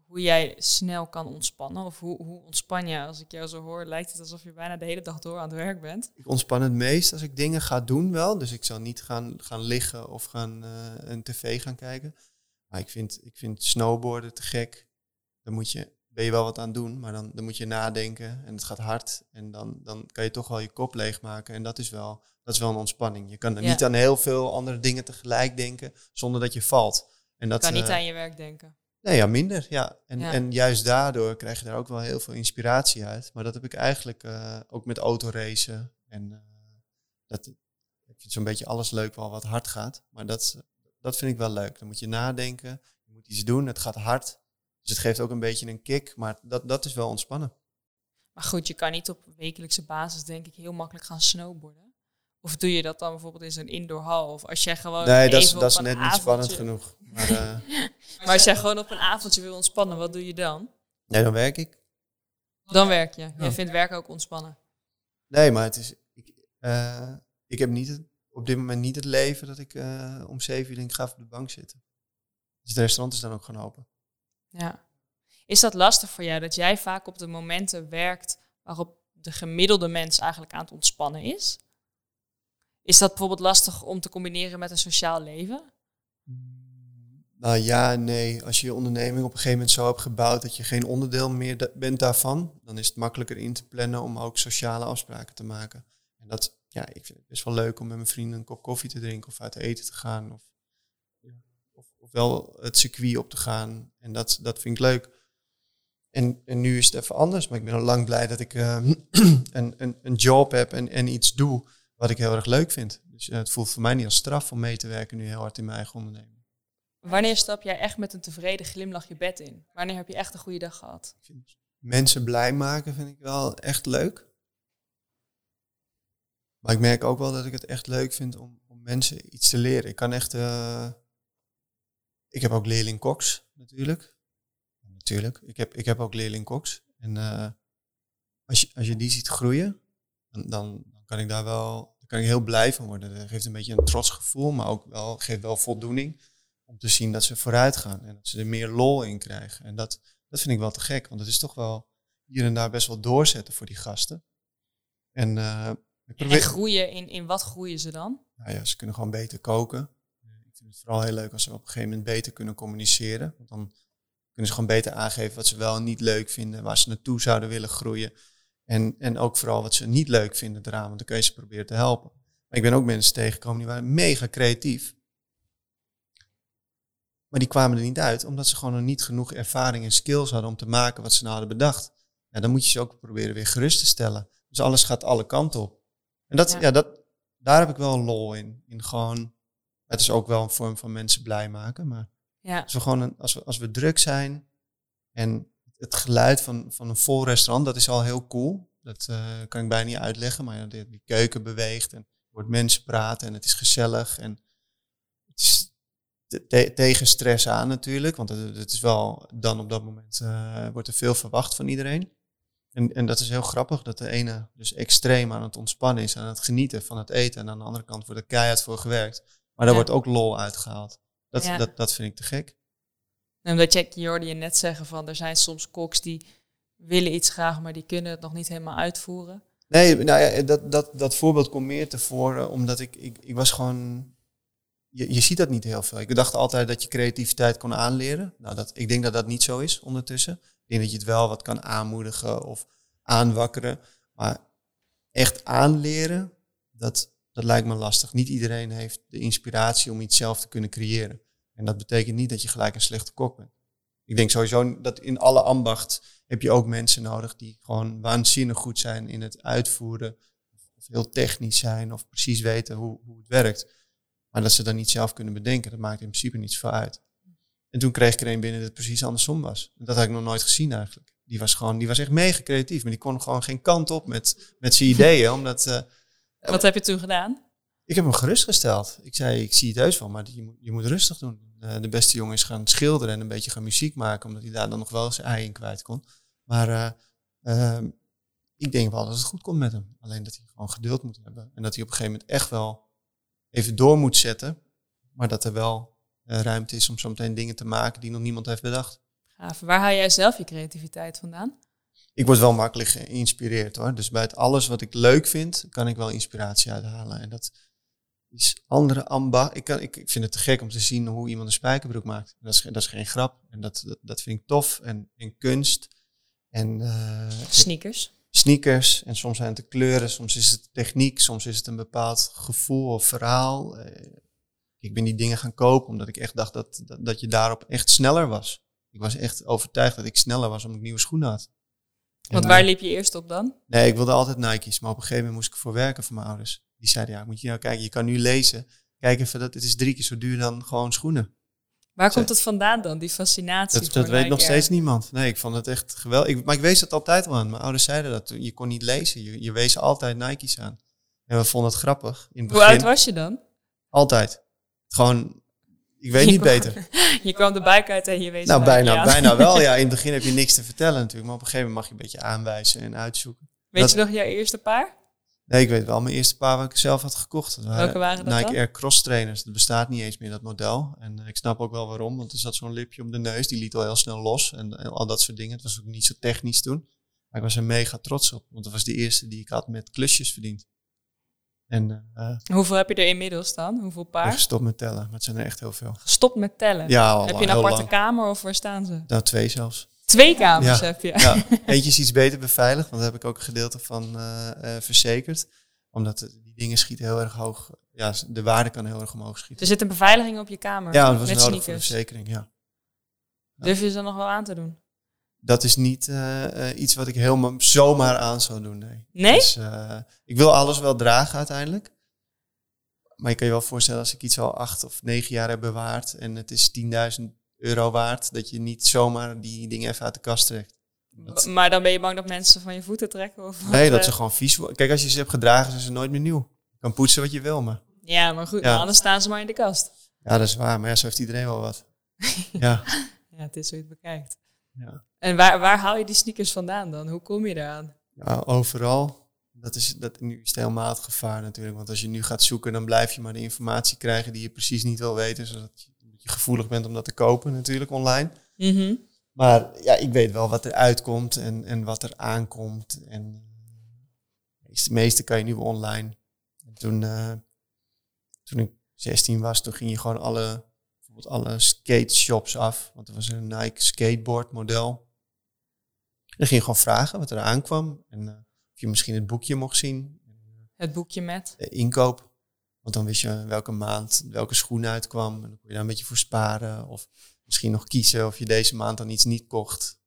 hoe jij snel kan ontspannen? Of hoe, hoe ontspan je? Als ik jou zo hoor, lijkt het alsof je bijna de hele dag door aan het werk bent. Ik ontspan het meest als ik dingen ga doen wel. Dus ik zal niet gaan, gaan liggen of gaan eh, een tv gaan kijken. Maar ik vind, ik vind snowboarden te gek. Dan moet je, ben je wel wat aan doen, maar dan, dan moet je nadenken en het gaat hard. En dan, dan kan je toch wel je kop leegmaken. En dat is wel, dat is wel een ontspanning. Je kan er Ja. niet aan heel veel andere dingen tegelijk denken zonder dat je valt. En dat, Ik kan niet eh, aan je werk denken. Nee, ja, minder. Ja. En, Ja. en juist daardoor krijg je daar ook wel heel veel inspiratie uit. Maar dat heb ik eigenlijk eh, ook met autoracen. En eh, dat, ik vind zo'n beetje alles leuk wel wat hard gaat. Maar dat, dat vind ik wel leuk. Dan moet je nadenken, je moet iets doen, het gaat hard. Dus het geeft ook een beetje een kick, maar dat, dat is wel ontspannen. Maar goed, je kan niet op wekelijkse basis denk ik heel makkelijk gaan snowboarden. Of doe je dat dan bijvoorbeeld in zo'n indoorhal? Of als jij gewoon Nee, dat is, dat is net niet spannend genoeg. Maar eh, [laughs] Maar als jij gewoon op een avondje wil ontspannen, wat doe je dan? nee, dan werk ik. Dan werk je. Ja. vindt werken ook ontspannen. Nee, maar het is. Ik, eh, ik heb niet het, op dit moment niet het leven dat ik eh, om zeven uur denk, ga op de bank zitten. Dus het restaurant is dan ook gewoon open. Ja. Is dat lastig voor jou dat jij vaak op de momenten werkt waarop de gemiddelde mens eigenlijk aan het ontspannen is? Is dat bijvoorbeeld lastig om te combineren met een sociaal leven? Nou ja nee. Als je je onderneming op een gegeven moment zo hebt gebouwd dat je geen onderdeel meer bent daarvan, dan is het makkelijker in te plannen om ook sociale afspraken te maken. En dat, ja, ik vind het best wel leuk om met mijn vrienden een kop koffie te drinken of uit eten te gaan. Of, ja, of, of wel het circuit op te gaan. En dat, dat vind ik leuk. En, en nu is het even anders, maar ik ben al lang blij dat ik eh, [clears throat] een, een, een job heb en, en iets doe wat ik heel erg leuk vind. Dus eh, het voelt voor mij niet als straf om mee te werken nu heel hard in mijn eigen onderneming. Wanneer stap jij echt met een tevreden glimlach je bed in? Wanneer heb je echt een goede dag gehad? Mensen blij maken vind ik wel echt leuk. Maar ik merk ook wel dat ik het echt leuk vind om, om mensen iets te leren. Ik kan echt... eh, ik heb ook leerling koks natuurlijk. Natuurlijk. Ik heb, ik heb ook leerling koks. En eh, als, je, als je die ziet groeien, dan kan ik daar wel kan ik heel blij van worden. Dat geeft een beetje een trots gevoel, maar ook wel, geeft wel voldoening om te zien dat ze vooruit gaan en dat ze er meer lol in krijgen. En dat, dat vind ik wel te gek, want het is toch wel hier en daar best wel doorzetten voor die gasten. En eh, ik En groeien, in, in wat groeien ze dan? nou ja, ze kunnen gewoon beter koken. Ik vind het vooral heel leuk als ze op een gegeven moment beter kunnen communiceren. Want dan kunnen ze gewoon beter aangeven wat ze wel en niet leuk vinden, waar ze naartoe zouden willen groeien. En, en ook vooral wat ze niet leuk vinden eraan, want dan kun je ze proberen te helpen. Maar ik ben ook mensen tegengekomen die waren mega creatief. Maar die kwamen er niet uit, omdat ze gewoon nog niet genoeg ervaring en skills hadden om te maken wat ze nou hadden bedacht. Ja, dan moet je ze ook proberen weer gerust te stellen. Dus alles gaat alle kanten op. En dat, Ja. ja. dat, daar heb ik wel een lol in. In gewoon, het is ook wel een vorm van mensen blij maken. Maar Ja. als we gewoon, een, als we, als we druk zijn en het geluid van, van een vol restaurant, dat is al heel cool. Dat eh, kan ik bijna niet uitleggen, maar ja, die, die keuken beweegt en wordt mensen praten en het is gezellig. En het is te- te- tegen stress aan natuurlijk, want het, het is wel dan op dat moment eh, wordt er veel verwacht van iedereen. En, en dat is heel grappig, dat de ene dus extreem aan het ontspannen is, aan het genieten van het eten. En aan de andere kant wordt er keihard voor gewerkt. Maar daar Ja. wordt ook lol uitgehaald. Dat, Ja. dat, dat vind ik te gek. En omdat je, je hoorde je net zeggen van er zijn soms koks die willen iets graag, maar die kunnen het nog niet helemaal uitvoeren. Nee, nou ja, dat, dat, dat voorbeeld komt meer tevoren omdat ik, ik, ik was gewoon... Je, je ziet dat niet heel veel. Ik dacht altijd dat je creativiteit kon aanleren. Nou, dat, ik denk dat dat niet zo is ondertussen. Ik denk dat je het wel wat kan aanmoedigen of aanwakkeren. Maar echt aanleren, dat, dat lijkt me lastig. Niet iedereen heeft de inspiratie om iets zelf te kunnen creëren. En dat betekent niet dat je gelijk een slechte kok bent. Ik denk sowieso dat in alle ambacht heb je ook mensen nodig die gewoon waanzinnig goed zijn in het uitvoeren. Of heel technisch zijn of precies weten hoe, hoe het werkt. Maar dat ze dat niet zelf kunnen bedenken, dat maakt in principe niet zoveel uit. En toen kreeg ik er een binnen dat het precies andersom was. Dat had ik nog nooit gezien eigenlijk. Die was gewoon, die was echt mega creatief, maar die kon gewoon geen kant op met, met zijn [laughs] ideeën. Omdat eh, Wat heb je toen gedaan? Ik heb hem gerustgesteld. Ik zei, ik zie het heus wel, maar je moet, je moet rustig doen. Eh, de beste jongen is gaan schilderen en een beetje gaan muziek maken, omdat hij daar dan nog wel zijn ei in kwijt kon. Maar eh, ehm, ik denk wel dat het goed komt met hem. Alleen dat hij gewoon geduld moet hebben. En dat hij op een gegeven moment echt wel even door moet zetten. Maar dat er wel eh, ruimte is om zo meteen dingen te maken die nog niemand heeft bedacht. Gaaf. Waar haal jij zelf je creativiteit vandaan? Ik word wel makkelijk geïnspireerd hoor. Dus bij het alles wat ik leuk vind, kan ik wel inspiratie uithalen. En dat is andere ambacht. Ik, kan, ik, ik vind het te gek om te zien hoe iemand een spijkerbroek maakt. Dat is, dat is geen grap. En dat, dat, dat vind ik tof. En, en kunst. En eh, Sneakers. sneakers. En soms zijn het de kleuren, soms is het techniek, soms is het een bepaald gevoel of verhaal. Eh, ik ben die dingen gaan kopen omdat ik echt dacht dat, dat, dat je daarop echt sneller was. Ik was echt overtuigd dat ik sneller was omdat ik nieuwe schoenen had. Want En, waar eh, liep je eerst op dan? Nee, ik wilde altijd Nike's, maar op een gegeven moment moest ik voor werken van mijn ouders. Die zeiden, ja, moet je nou kijken, je kan nu lezen. Kijk even, dat, het is drie keer zo duur dan gewoon schoenen. Waar komt het vandaan dan, die fascinatie? Dat, voor dat weet nog steeds niemand. Nee, ik vond het echt geweldig. Ik, maar ik wees het altijd al aan. Mijn ouders zeiden dat. Je kon niet lezen. Je, je wees altijd Nike's aan. En we vonden het grappig. In het Hoe begin. oud was je dan? Altijd. Gewoon, ik weet Je niet kwam- beter. [laughs] Je kwam de buik uit en je wees Nou, bijna, bijna wel. Ja, [laughs] in het begin heb je niks te vertellen natuurlijk. Maar op een gegeven moment mag je een beetje aanwijzen en uitzoeken. Weet dat- je nog jouw eerste paar? Nee, ik weet wel. Mijn eerste paar wat ik zelf had gekocht. Dat waren Welke waren dat Nike dan? Air Cross Trainers. Dat bestaat niet eens meer, dat model. En eh, ik snap ook wel waarom. Want er zat zo'n lipje om de neus. Die liet al heel snel los. En, en al dat soort dingen. Het was ook niet zo technisch toen. Maar ik was er mega trots op. Want dat was de eerste die ik had met klusjes verdiend. En eh Hoeveel heb je er inmiddels dan? Hoeveel paar? gestopt met tellen. Maar het zijn er echt heel veel. Gestopt met tellen. Ja, al heb je een aparte lang. kamer of waar staan ze? Nou, twee zelfs. Twee kamers Ja. heb je. Ja, [laughs] eentje is iets beter beveiligd. Want daar heb ik ook een gedeelte van eh, eh, verzekerd. Omdat eh, die dingen schieten heel erg hoog. Ja, de waarde kan heel erg omhoog schieten. Er zit een beveiliging op je kamer. Ja, dat was met nodig voor de sneakers. verzekering, ja. Durf je ze dan nog wel aan te doen? Dat is niet iets wat ik helemaal zomaar aan zou doen, nee. Nee? Dus, ik wil alles wel dragen uiteindelijk. Maar je kan je wel voorstellen als ik iets al acht of negen jaar heb bewaard en het is 10.000 euro waard, dat je niet zomaar die dingen even uit de kast trekt. Dat- Maar dan ben je bang dat mensen van je voeten trekken? Of nee, dat eh? ze gewoon vies worden. Kijk, als je ze hebt gedragen, zijn ze nooit meer nieuw. Je kan poetsen wat je wil, maar Ja, maar goed, Ja. maar anders staan ze maar in de kast. ja, dat is waar. Maar ja, zo heeft iedereen wel wat. [laughs] ja. Ja, het is hoe je het bekijkt. ja. En waar, waar haal je die sneakers vandaan dan? Hoe kom je eraan? Ja, overal. Dat is, dat, nu is het helemaal het gevaar natuurlijk. Want als je nu gaat zoeken, dan blijf je maar de informatie krijgen die je precies niet wil weten. Zodat je, dat je gevoelig bent om dat te kopen natuurlijk online. Mhm. Maar ja, ik weet wel wat er uitkomt en, en wat er aankomt. En het meeste kan je nu online. En toen, eh, toen ik 16 was, toen ging je gewoon alle, bijvoorbeeld alle skate shops af. Want er was een Nike skateboard model. Dan ging je gewoon vragen wat er aankwam. En eh, of je misschien het boekje mocht zien. Het boekje met. De inkoop. Want dan wist je welke maand welke schoen uitkwam. En dan kon je daar een beetje voor sparen. Of misschien nog kiezen of je deze maand dan iets niet kocht.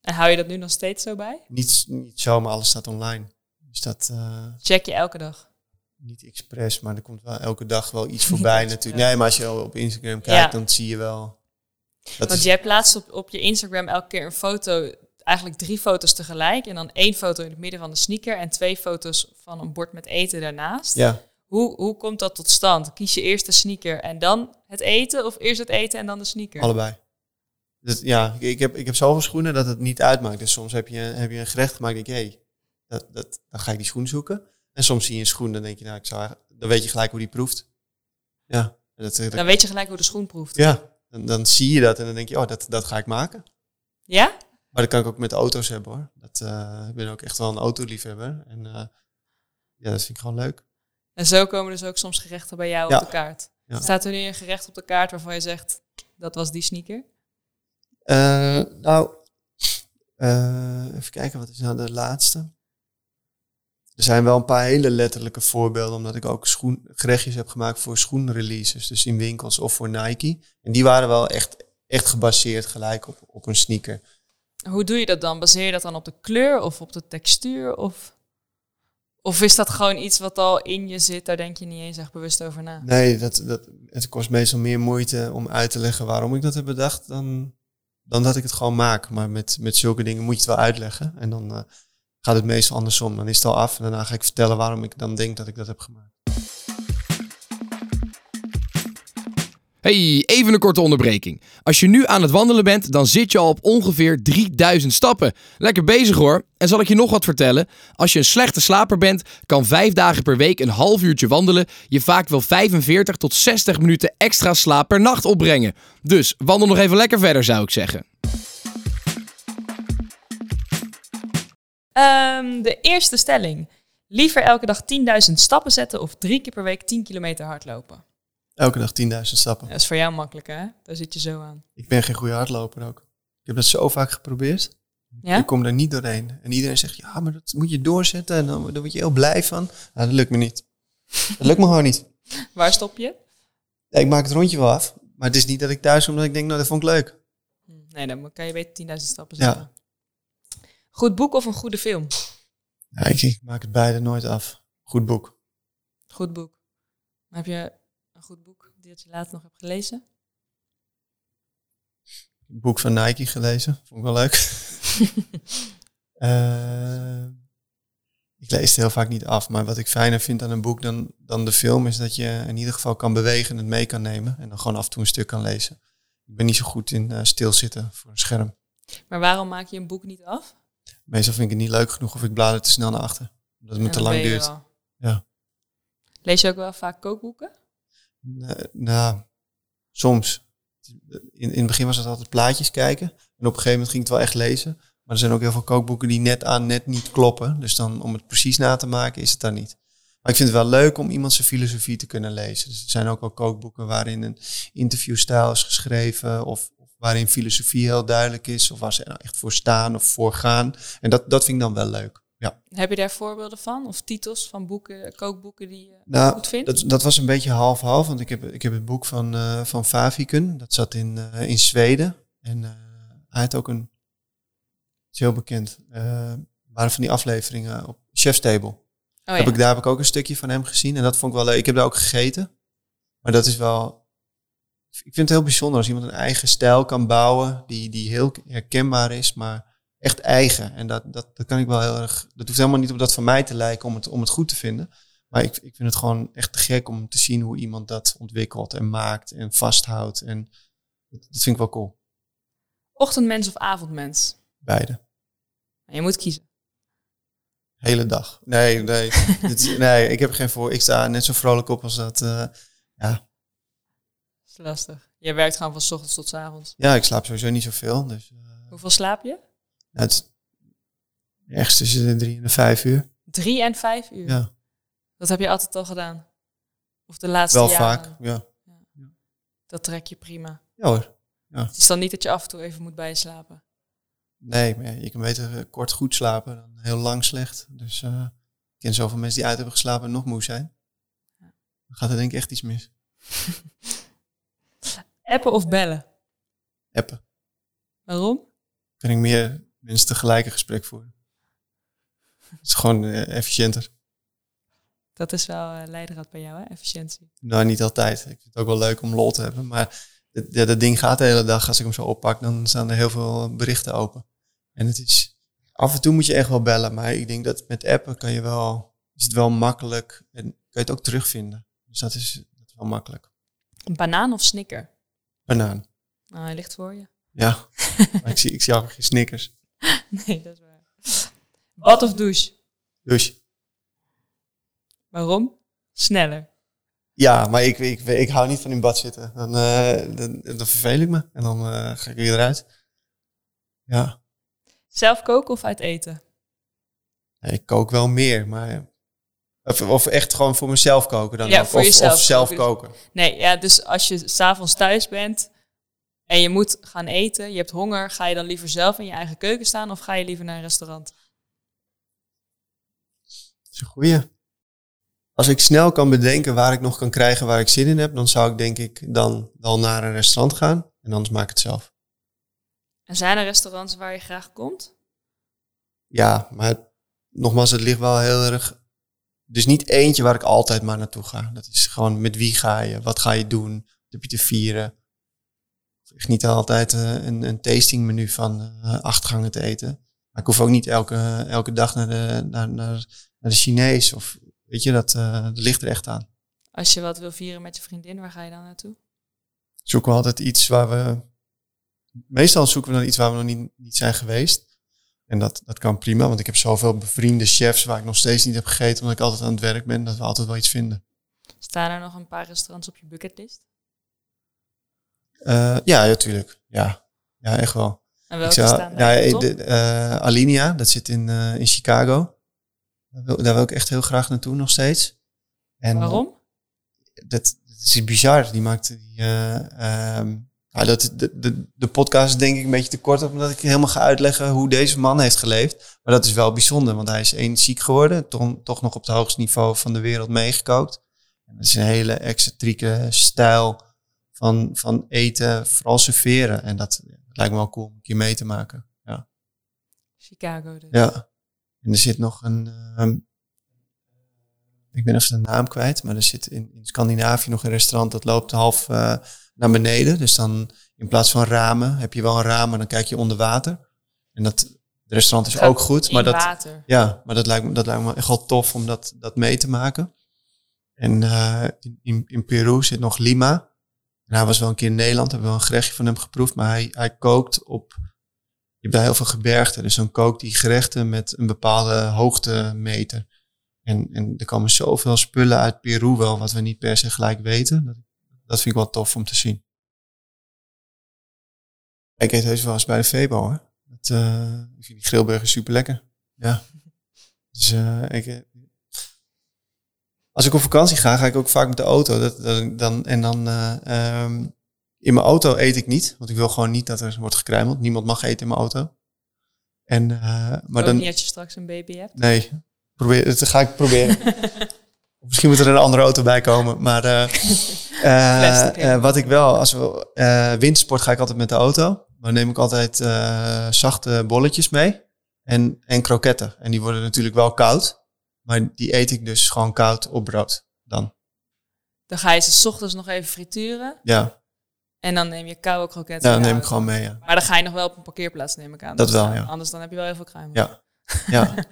En hou je dat nu nog steeds zo bij? Niet, niet zo, maar alles staat online. Dus dat, eh, Check je elke dag. niet expres, maar er komt wel elke dag wel iets [laughs] voorbij natuurlijk. Nee, maar als je op Instagram kijkt, Ja. dan zie je wel. Dat Want jij plaatst op, op je Instagram elke keer een foto, eigenlijk drie foto's tegelijk. En dan één foto in het midden van de sneaker en twee foto's van een bord met eten daarnaast. ja, Hoe, hoe komt dat tot stand? Kies je eerst de sneaker en dan het eten? Of eerst het eten en dan de sneaker? allebei. Dus, ja, ik, heb, ik heb zoveel schoenen dat het niet uitmaakt. Dus soms heb je, heb je een gerecht gemaakt en denk je, hé, dat, dat, dan ga ik die schoen zoeken. En soms zie je een schoen, dan denk je, nou, ik zou, dan weet je gelijk hoe die proeft. Ja, dat, dat, Dan weet je gelijk hoe de schoen proeft. ja dan, dan zie je dat en dan denk je, oh, dat, dat ga ik maken. Ja? Maar dat kan ik ook met auto's hebben hoor. Dat, eh, ik ben ook echt wel een autoliefhebber. En eh, ja, dat vind ik gewoon leuk. En zo komen dus ook soms gerechten bij jou Ja. op de kaart. Ja. Staat er nu een gerecht op de kaart waarvan je zegt, dat was die sneaker? Eh, nou, eh, even kijken, wat is nou de laatste? Er zijn wel een paar hele letterlijke voorbeelden, omdat ik ook schoen, gerechtjes heb gemaakt voor schoenreleases, dus in winkels of voor Nike. En die waren wel echt, echt gebaseerd gelijk op, op een sneaker. Hoe doe je dat dan? Baseer je dat dan op de kleur of op de textuur? Of, of is dat gewoon iets wat al in je zit, daar denk je niet eens echt bewust over na? Nee, dat, dat, het kost meestal meer moeite om uit te leggen waarom ik dat heb bedacht dan, dan dat ik het gewoon maak. Maar met, met zulke dingen moet je het wel uitleggen. En dan eh, gaat het meestal andersom. Dan is het al af en daarna ga ik vertellen waarom ik dan denk dat ik dat heb gemaakt. Hey, even een korte onderbreking. Als je nu aan het wandelen bent, dan zit je al op ongeveer 3000 stappen. Lekker bezig hoor. En zal ik je nog wat vertellen? Als je een slechte slaper bent, kan 5 dagen per week een half uurtje wandelen je vaak wel 45 tot 60 minuten extra slaap per nacht opbrengen. Dus wandel nog even lekker verder, zou ik zeggen. Ehm, de eerste stelling. Liever elke dag 10.000 stappen zetten of drie keer per week 10 kilometer hardlopen? Elke dag 10.000 stappen. Dat is voor jou makkelijk hè? Daar zit je zo aan. Ik ben geen goede hardloper ook. Ik heb dat zo vaak geprobeerd. Ja? Ik kom er niet doorheen. En iedereen zegt, ja, maar dat moet je doorzetten. En dan, dan word je heel blij van. Nou, dat lukt me niet. Dat lukt me gewoon niet. [laughs] Waar stop je? Ja, ik maak het rondje wel af. Maar het is niet dat ik thuis kom omdat ik denk, nou, dat vond ik leuk. Nee, dan kan je beter 10.000 stappen Ja. zetten. Goed boek of een goede film? Ja, ik, ik maak het beide nooit af. Goed boek. Goed boek. Heb je goed boek dat je later nog hebt gelezen? Het boek van Nike gelezen. Vond ik wel leuk. [laughs] Eh, ik lees het heel vaak niet af. Maar wat ik fijner vind aan een boek dan, dan de film... is dat je in ieder geval kan bewegen en het mee kan nemen. En dan gewoon af en toe een stuk kan lezen. Ik ben niet zo goed in eh, stilzitten voor een scherm. Maar waarom maak je een boek niet af? Meestal vind ik het niet leuk genoeg of ik blader te snel naar achter. Omdat het me te lang duurt. wel. Ja. Lees je ook wel vaak kookboeken? Nou, soms. In, in het begin was het altijd plaatjes kijken. En op een gegeven moment ging het wel echt lezen. Maar er zijn ook heel veel kookboeken die net aan net niet kloppen. Dus dan om het precies na te maken is het dan niet. Maar ik vind het wel leuk om iemand zijn filosofie te kunnen lezen. Dus er zijn ook wel kookboeken waarin een interviewstijl is geschreven. Of, of waarin filosofie heel duidelijk is. Of waar ze nou echt voor staan of voor gaan. En dat, dat vind ik dan wel leuk. Ja. Heb je daar voorbeelden van? Of titels van boeken, kookboeken die je Nou, goed vindt? Dat, dat was een beetje half-half, want ik heb, ik heb het boek van, eh van Favikun. Dat zat in, eh, in Zweden. En eh, hij had ook een, is heel bekend, waren van die afleveringen op Chef's Table. oh, heb ja. ik, daar heb ik ook een stukje van hem gezien en dat vond ik wel leuk. Ik heb daar ook gegeten. Maar dat is wel, ik vind het heel bijzonder als iemand een eigen stijl kan bouwen, die, die heel herkenbaar is, maar echt eigen. En dat, dat, dat kan ik wel heel erg, dat hoeft helemaal niet op dat van mij te lijken om het, om het goed te vinden. Maar ik, ik vind het gewoon echt te gek om te zien hoe iemand dat ontwikkelt en maakt en vasthoudt. En dat, dat vind ik wel cool. Ochtendmens of avondmens? Beide. Je moet kiezen. Hele dag. Nee, nee. [laughs] Dit nee, ik heb geen voor. Ik sta net zo vrolijk op als dat. eh, ja. Dat is lastig. Je werkt gewoon van 's ochtends tot 's avonds. ja, ik slaap sowieso niet zoveel. Dus eh, Hoeveel slaap je? Het ergens tussen de drie en de vijf uur. Drie en vijf uur. Ja, Dat heb je altijd al gedaan. Of de laatste wel jaren. vaak. Ja. Dat trek je prima. ja hoor. Het is dan niet dat je af en toe even moet bijslapen. Nee, maar ja, je kan beter eh, kort goed slapen dan heel lang slecht. Dus eh, ik ken zoveel mensen die uit hebben geslapen en nog moe zijn. Dan gaat er denk ik echt iets mis. [laughs] Appen of bellen? Appen. Waarom? Kan ik meer mensen tegelijk een gesprek voeren. Het is gewoon eh, efficiënter. Dat is wel uh, leidraad bij jou, hè? efficiëntie. Nou, niet altijd. Ik vind het ook wel leuk om lol te hebben. Maar ja, dat ding gaat de hele dag. Als ik hem zo oppak, dan staan er heel veel berichten open. En het is, af en toe moet je echt wel bellen. Maar ik denk dat met appen kan je wel, is het wel makkelijk. En kan je het ook terugvinden. Dus dat is, dat is wel makkelijk. Een banaan of snicker? Banaan. Nou, hij ligt voor je. Ja, [laughs] ik zie, ik zie geen snickers. [laughs] Nee, dat is waar. Bad of douche? Dus Waarom? Sneller. ja, maar ik, ik, ik, hou niet van in bad zitten. Dan, eh, dan, dan verveel ik me. En dan eh, ga ik weer eruit. Ja, Zelf koken of uit eten? ik kook wel meer. Maar, of, of echt gewoon voor mezelf koken dan Ja, ook. voor of, jezelf of zelf koken. koken. Nee, ja, dus als je s'avonds thuis bent en je moet gaan eten, je hebt honger, ga je dan liever zelf in je eigen keuken staan of ga je liever naar een restaurant? Dat is een goeie. Als ik snel kan bedenken waar ik nog kan krijgen waar ik zin in heb, dan zou ik denk ik dan wel naar een restaurant gaan. En anders maak ik het zelf. En zijn er restaurants waar je graag komt? Ja, maar het- nogmaals, het ligt wel heel erg. Dus niet eentje waar ik altijd maar naartoe ga. Dat is gewoon met wie ga je, wat ga je doen, wat heb je te vieren. Ik niet altijd eh, een, een tastingmenu van eh acht gangen te eten. Maar ik hoef ook niet elke, elke dag naar de, naar, naar, naar de Chinees. Of weet je, dat, eh, dat ligt er echt aan. Als je wat wil vieren met je vriendin, waar ga je dan naartoe? zoeken we altijd iets waar we. Meestal zoeken we dan iets waar we nog niet, niet zijn geweest. En dat, dat kan prima, want ik heb zoveel bevriende chefs waar ik nog steeds niet heb gegeten, omdat ik altijd aan het werk ben, dat we altijd wel iets vinden. Staan er nog een paar restaurants op je bucketlist? Eh, ja, natuurlijk. Ja. ja, echt wel. En Ik welke zou, staan ja, daar de top? eh, Alinea, dat zit in, eh, in Chicago. Daar wil, daar wil ik echt heel graag naartoe nog steeds. En Waarom? dat, dat is bizar. Die maakte die. eh, nou, dat, de, de, de podcast is denk ik een beetje te kort, omdat ik helemaal ga uitleggen hoe deze man heeft geleefd. Maar dat is wel bijzonder, want hij is één ziek geworden, toch, toch nog op het hoogste niveau van de wereld meegekookt. En dat is een hele excentrieke stijl van, van eten, vooral serveren. En dat, lijkt me wel cool om een keer mee te maken. Ja. Chicago dus. Ja. En er zit nog een. ehm, ik ben even de naam kwijt, maar er zit in, in Scandinavië nog een restaurant dat loopt half eh, naar beneden. Dus dan in plaats van ramen heb je wel een raam, maar dan kijk je onder water. En dat het restaurant is Gaat ook goed, maar dat, water. ja, maar dat lijkt me, dat lijkt me echt wel tof om dat, dat mee te maken. En eh, in, in Peru zit nog Lima. En hij was wel een keer in Nederland, hebben we wel een gerechtje van hem geproefd. Maar hij, hij kookt op, je hebt daar heel veel gebergte. Dus dan kookt hij gerechten met een bepaalde hoogtemeter. En, en er komen zoveel spullen uit Peru wel, wat we niet per se gelijk weten. Dat, dat vind ik wel tof om te zien. Ik eet heus wel eens bij de Febo hoor. Dat, eh, ik vind die grillburger super lekker. Ja. Dus eh, ik, eh, als ik op vakantie ga, ga ik ook vaak met de auto. Dat, dat, dan, en dan eh, ehm, in mijn auto eet ik niet, want ik wil gewoon niet dat er wordt gekruimeld. Niemand mag eten in mijn auto. En, eh, maar Ook dan, niet als je straks een baby hebt. nee, probeer, dat ga ik proberen. [laughs] Misschien moet er een andere auto bij komen. Maar eh, [laughs] wat ik wel, als we windsport ga ik altijd met de auto. Maar dan neem ik altijd zachte bolletjes mee. En, en kroketten. En die worden natuurlijk wel koud. Maar die eet ik dus gewoon koud op brood. Dan. Dan ga je ze 's ochtends nog even frituren. Ja, En dan neem je koude kroketten. ja dan neem ik gewoon mee. Ja. Maar dan ga je nog wel op een parkeerplaats, neem ik aan. Dat Dus wel, dan- ja. Anders dan heb je wel heel veel kruimel. Ja. ja. [laughs]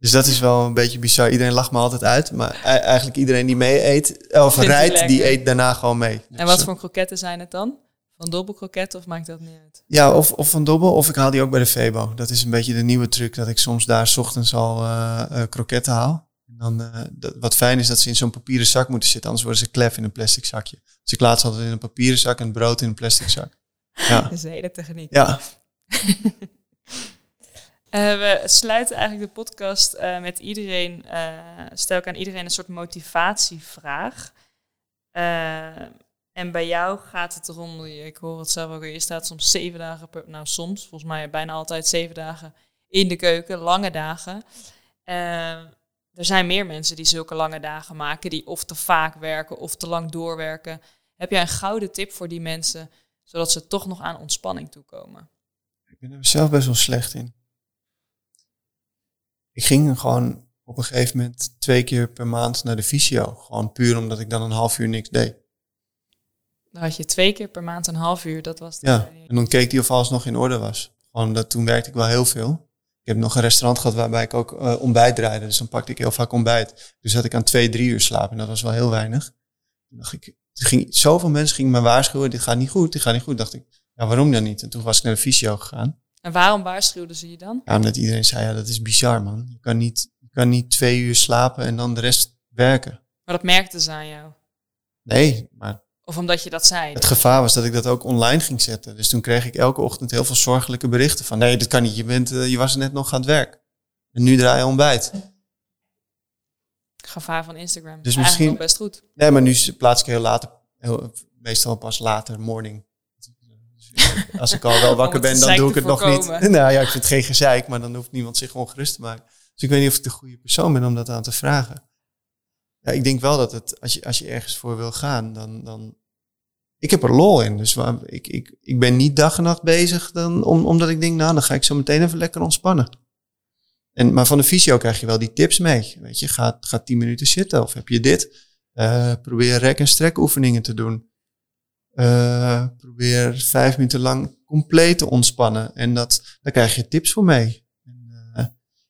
Dus dat is wel een beetje bizar. Iedereen lacht me altijd uit. Maar e- eigenlijk iedereen die mee eet, of Vindt rijdt, die eet daarna gewoon mee. En Dus, wat eh, voor kroketten zijn het dan? Van dobbelkroketten of maakt dat niet uit? Ja, of, of van dobbel, of ik haal die ook bij de Febo. Dat is een beetje de nieuwe truc, dat ik soms daar 's ochtends al eh, eh, kroketten haal. En dan, eh, dat, wat fijn is dat ze in zo'n papieren zak moeten zitten, anders worden ze klef in een plastic zakje. Dus ik laat ze altijd in een papieren zak en het brood in een plastic zak. [laughs] Ja, Dat is een hele techniek. ja. [laughs] Eh, we sluiten eigenlijk de podcast eh, met iedereen, eh, stel ik aan iedereen een soort motivatievraag. En bij jou gaat het erom, ik hoor het zelf ook, je staat soms zeven dagen per, nou soms, volgens mij bijna altijd zeven dagen in de keuken, lange dagen. Eh, er zijn meer mensen die zulke lange dagen maken, die of te vaak werken of te lang doorwerken. Heb jij een gouden tip voor die mensen, zodat ze toch nog aan ontspanning toekomen? Ik ben er zelf best wel slecht in. Ik ging gewoon op een gegeven moment twee keer per maand naar de fysio. Gewoon puur omdat ik dan een half uur niks deed. Dan had je twee keer per maand een half uur. Dat was Ja, en dan keek hij of alles nog in orde was. Gewoon dat, toen werkte ik wel heel veel. Ik heb nog een restaurant gehad waarbij ik ook eh, ontbijt draaide. Dus dan pakte ik heel vaak ontbijt. Dus zat ik aan twee, drie uur slapen. En dat was wel heel weinig. Toen dacht ik, ging, zoveel mensen gingen me waarschuwen. Dit gaat niet goed, dit gaat niet goed. dacht ik, ja, waarom dan niet? En toen was ik naar de fysio gegaan. En waarom waarschuwden ze je dan? Ja, omdat iedereen zei, ja, dat is bizar man. Je kan niet, je kan niet twee uur slapen en dan de rest werken. Maar dat merkten ze aan jou. Nee, maar Of omdat je dat zei. het gevaar was dat ik dat ook online ging zetten. Dus toen kreeg ik elke ochtend heel veel zorgelijke berichten van... nee, dat kan niet, je, bent, eh, je was net nog aan het werk. En nu draai je ontbijt. Gevaar van Instagram. Dus Eigenlijk misschien- best goed. Nee, maar nu plaats ik heel later, heel, meestal pas later, morning. Als ik al wel [laughs] wakker ben, dan doe ik het nog niet. [laughs] Nou ja, ik vind het geen gezeik, maar dan hoeft niemand zich ongerust te maken. Dus ik weet niet of ik de goede persoon ben om dat aan te vragen. Ja, ik denk wel dat het, als je, als je ergens voor wil gaan, dan, dan... Ik heb er lol in, dus waar, ik, ik, ik ben niet dag en nacht bezig dan, om, omdat ik denk, nou, dan ga ik zo meteen even lekker ontspannen. En, maar van de fysio krijg je wel die tips mee. Weet je, ga, ga 10 minuten zitten of heb je dit. Eh, probeer rek- en strekoefeningen te doen. Eh, probeer vijf minuten lang compleet te ontspannen. En dat, daar krijg je tips voor mee. En, eh,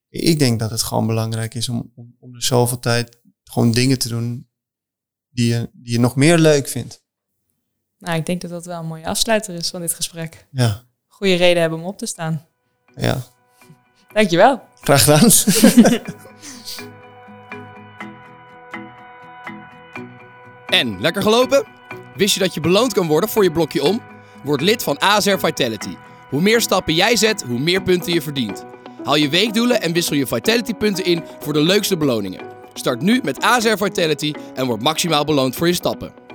ik denk dat het gewoon belangrijk is om, om, om de zoveel tijd gewoon dingen te doen die je, die je nog meer leuk vindt. Nou, ik denk dat dat wel een mooie afsluiter is van dit gesprek. Ja, Goede reden hebben om op te staan. ja. Dankjewel. graag gedaan. [laughs] En, lekker gelopen? Wist je dat je beloond kan worden voor je blokje om? Word lid van ASR Vitality. Hoe meer stappen jij zet, hoe meer punten je verdient. Haal je weekdoelen en wissel je Vitality punten in voor de leukste beloningen. Start nu met ASR Vitality en word maximaal beloond voor je stappen.